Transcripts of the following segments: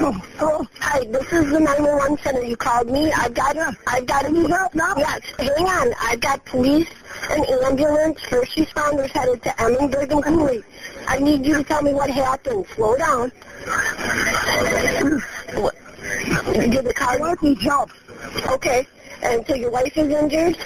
Oh, oh. Hi, this is the 911 center. You called me. I've got, I've got Need help now? Yes, hang on. I've got police and ambulance, first responders headed to Emmenberg and Cooley. I need you to tell me what happened. Slow down. What- Did the car wife needs help. Okay. And so your wife is injured?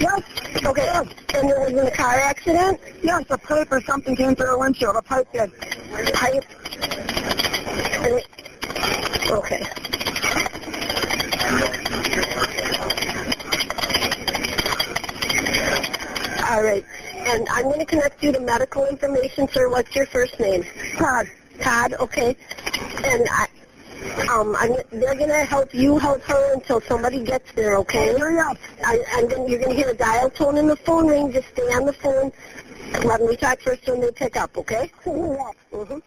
Yes. Okay. And there was in a car accident? Yes, a pipe or something came through her windshield. A pipe did. Pipe? And it- Okay. All right. And I'm going to connect you to medical information, sir. What's your first name? Todd. Todd, okay. And I, um, I'm, they're going to help you help her until somebody gets there, okay? Hurry up. I, I'm gonna, you're going to hear a dial tone in the phone ring. Just stay on the phone. Let me talk first when they pick up, okay? Hurry up. Mm-hmm.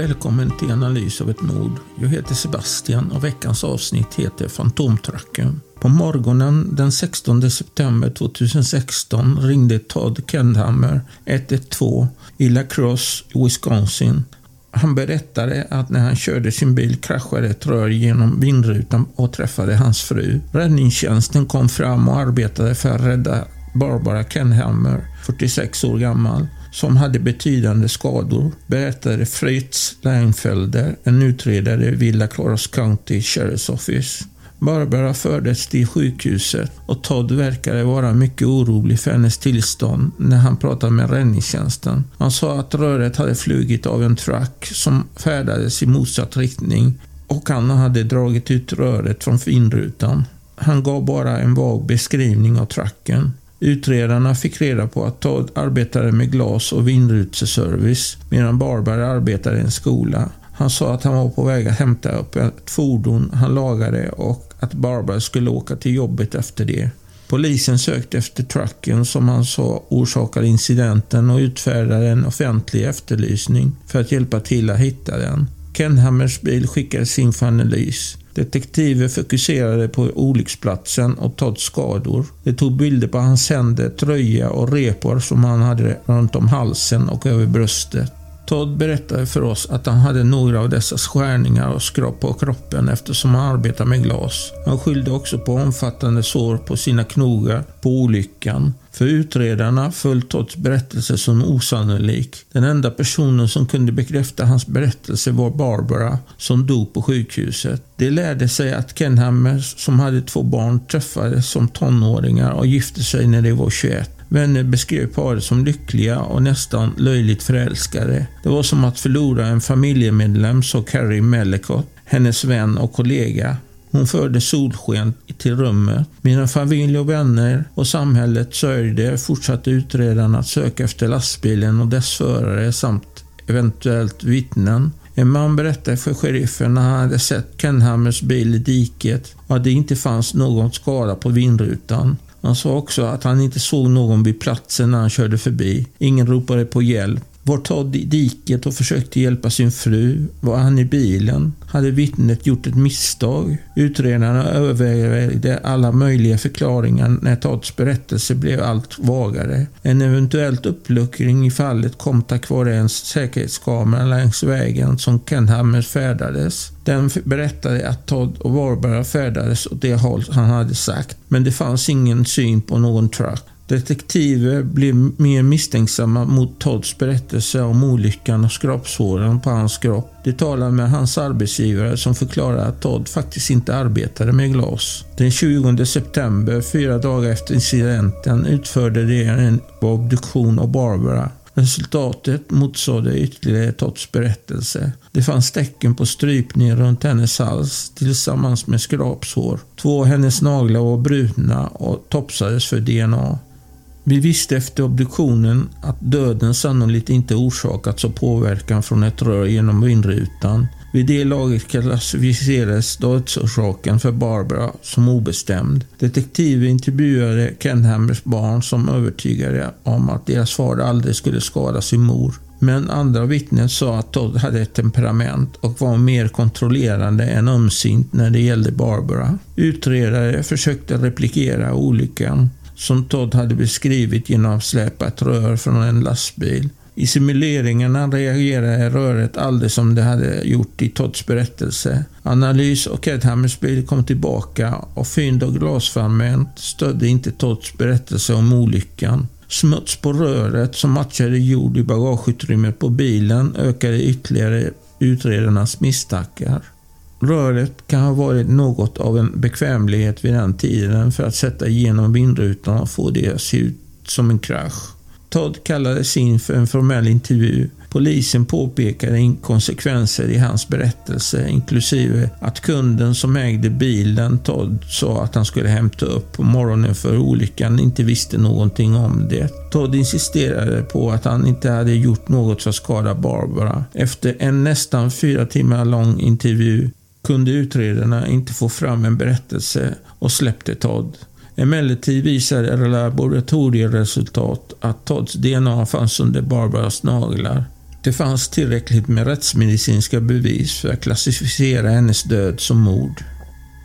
Välkommen till analys av ett mord. Jag heter Sebastian och veckans avsnitt heter Fantomtracken. På morgonen den 16 september 2016 ringde Todd Kendhammer 112 i La Crosse, Wisconsin. Han berättade att när han körde sin bil kraschade ett rör genom vindrutan och träffade hans fru. Räddningstjänsten kom fram och arbetade för att rädda Barbara Kenhammer, 46 år gammal, som hade betydande skador, berättade Fritz Leinfelder, en utredare vid La Claros County Sheriff's Office. Barbara fördes till sjukhuset och Todd verkade vara mycket orolig för hennes tillstånd när han pratade med räddningstjänsten. Han sa att röret hade flugit av en truck som färdades i motsatt riktning och han hade dragit ut röret från finrutan. Han gav bara en vag beskrivning av trucken. Utredarna fick reda på att Todd arbetade med glas och vindruteservice medan Barbara arbetade i en skola. Han sa att han var på väg att hämta upp ett fordon han lagade och att Barbara skulle åka till jobbet efter det. Polisen sökte efter trucken som han sa orsakade incidenten och utfärdade en offentlig efterlysning för att hjälpa till att hitta den. Kenhammers bil skickades in för analys. Detektiver fokuserade på olycksplatsen och Todds skador. De tog bilder på hans händer, tröja och repor som han hade runt om halsen och över bröstet. Todd berättade för oss att han hade några av dessa skärningar och skrap på kroppen eftersom han arbetar med glas. Han skyllde också på omfattande sår på sina knogar på olyckan. För utredarna föll Todds berättelse som osannolik. Den enda personen som kunde bekräfta hans berättelse var Barbara, som dog på sjukhuset. Det lärde sig att Kenhammer, som hade två barn, träffades som tonåringar och gifte sig när de var 21. Vänner beskrev paret som lyckliga och nästan löjligt förälskade. Det var som att förlora en familjemedlem, sa Carrie Mellicott, hennes vän och kollega. Hon förde solsken till rummet. Mina familj och vänner och samhället sörjde fortsatte utredarna att söka efter lastbilen och dess förare samt eventuellt vittnen. En man berättade för sheriffen när han hade sett Kenhammers bil i diket och att det inte fanns någon skada på vindrutan. Han sa också att han inte såg någon vid platsen när han körde förbi. Ingen ropade på hjälp. Var Todd i diket och försökte hjälpa sin fru? Var han i bilen? Hade vittnet gjort ett misstag? Utredarna övervägde alla möjliga förklaringar när Todds berättelse blev allt vagare. En eventuellt uppluckring i fallet kom tack vare en säkerhetskamera längs vägen som Kenhammer färdades. Den berättade att Todd och Barbara färdades åt det håll han hade sagt, men det fanns ingen syn på någon truck. Detektiver blev mer misstänksamma mot Todds berättelse om olyckan och skrapsåren på hans kropp. De talade med hans arbetsgivare som förklarade att Todd faktiskt inte arbetade med glas. Den 20 september, fyra dagar efter incidenten, utförde de en obduktion av Barbara. Resultatet motsade ytterligare Todds berättelse. Det fanns tecken på strypning runt hennes hals tillsammans med skrapsår. Två av hennes naglar var brutna och topsades för DNA. Vi visste efter obduktionen att döden sannolikt inte orsakats av påverkan från ett rör genom vindrutan. Vid det laget klassificerades dödsorsaken för Barbara som obestämd. Detektiver intervjuade Kenhammers barn som övertygade om att deras far aldrig skulle skada sin mor. Men andra vittnen sa att Todd hade ett temperament och var mer kontrollerande än ömsint när det gällde Barbara. Utredare försökte replikera olyckan som Todd hade beskrivit genom att släpa ett rör från en lastbil. I simuleringarna reagerade röret alldeles som det hade gjort i Todds berättelse. Analys och Edhammers bil kom tillbaka och fynd och glasfragment stödde inte Todds berättelse om olyckan. Smuts på röret som matchade jord i bagageutrymmet på bilen ökade ytterligare utredarnas misstankar. Röret kan ha varit något av en bekvämlighet vid den tiden för att sätta igenom vindrutan och få det att se ut som en krasch. Todd kallades in för en formell intervju. Polisen påpekade inkonsekvenser i hans berättelse, inklusive att kunden som ägde bilen Todd sa att han skulle hämta upp på morgonen för olyckan inte visste någonting om det. Todd insisterade på att han inte hade gjort något för att skada Barbara. Efter en nästan fyra timmar lång intervju kunde utredarna inte få fram en berättelse och släppte Todd. Emellertid visade laboratorieresultat att Todds DNA fanns under Barbaras naglar. Det fanns tillräckligt med rättsmedicinska bevis för att klassificera hennes död som mord.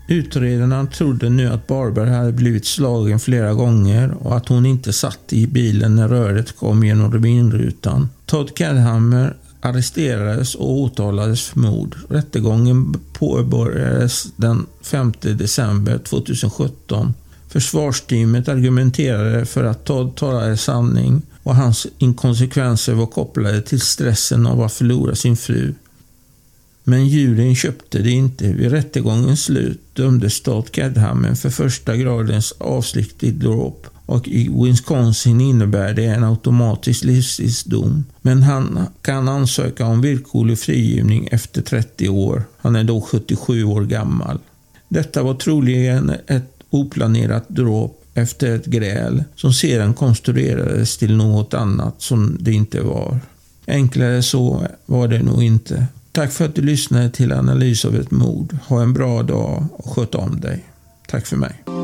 Utredarna trodde nu att Barbara hade blivit slagen flera gånger och att hon inte satt i bilen när röret kom genom vindrutan. Todd Cadhammer arresterades och åtalades för mord. Rättegången påbörjades den 5 december 2017 Försvarsteamet argumenterade för att Todd talade sanning och hans inkonsekvenser var kopplade till stressen av att förlora sin fru. Men juryn köpte det inte. Vid rättegångens slut dömdes Todd Cadhamen för första gradens avsiktlig dråp och i Wisconsin innebär det en automatisk livstidsdom. Men han kan ansöka om villkorlig frigivning efter 30 år. Han är då 77 år gammal. Detta var troligen ett oplanerat dråp efter ett gräl som sedan konstruerades till något annat som det inte var. Enklare så var det nog inte. Tack för att du lyssnade till Analys av ett mord. Ha en bra dag och sköt om dig. Tack för mig.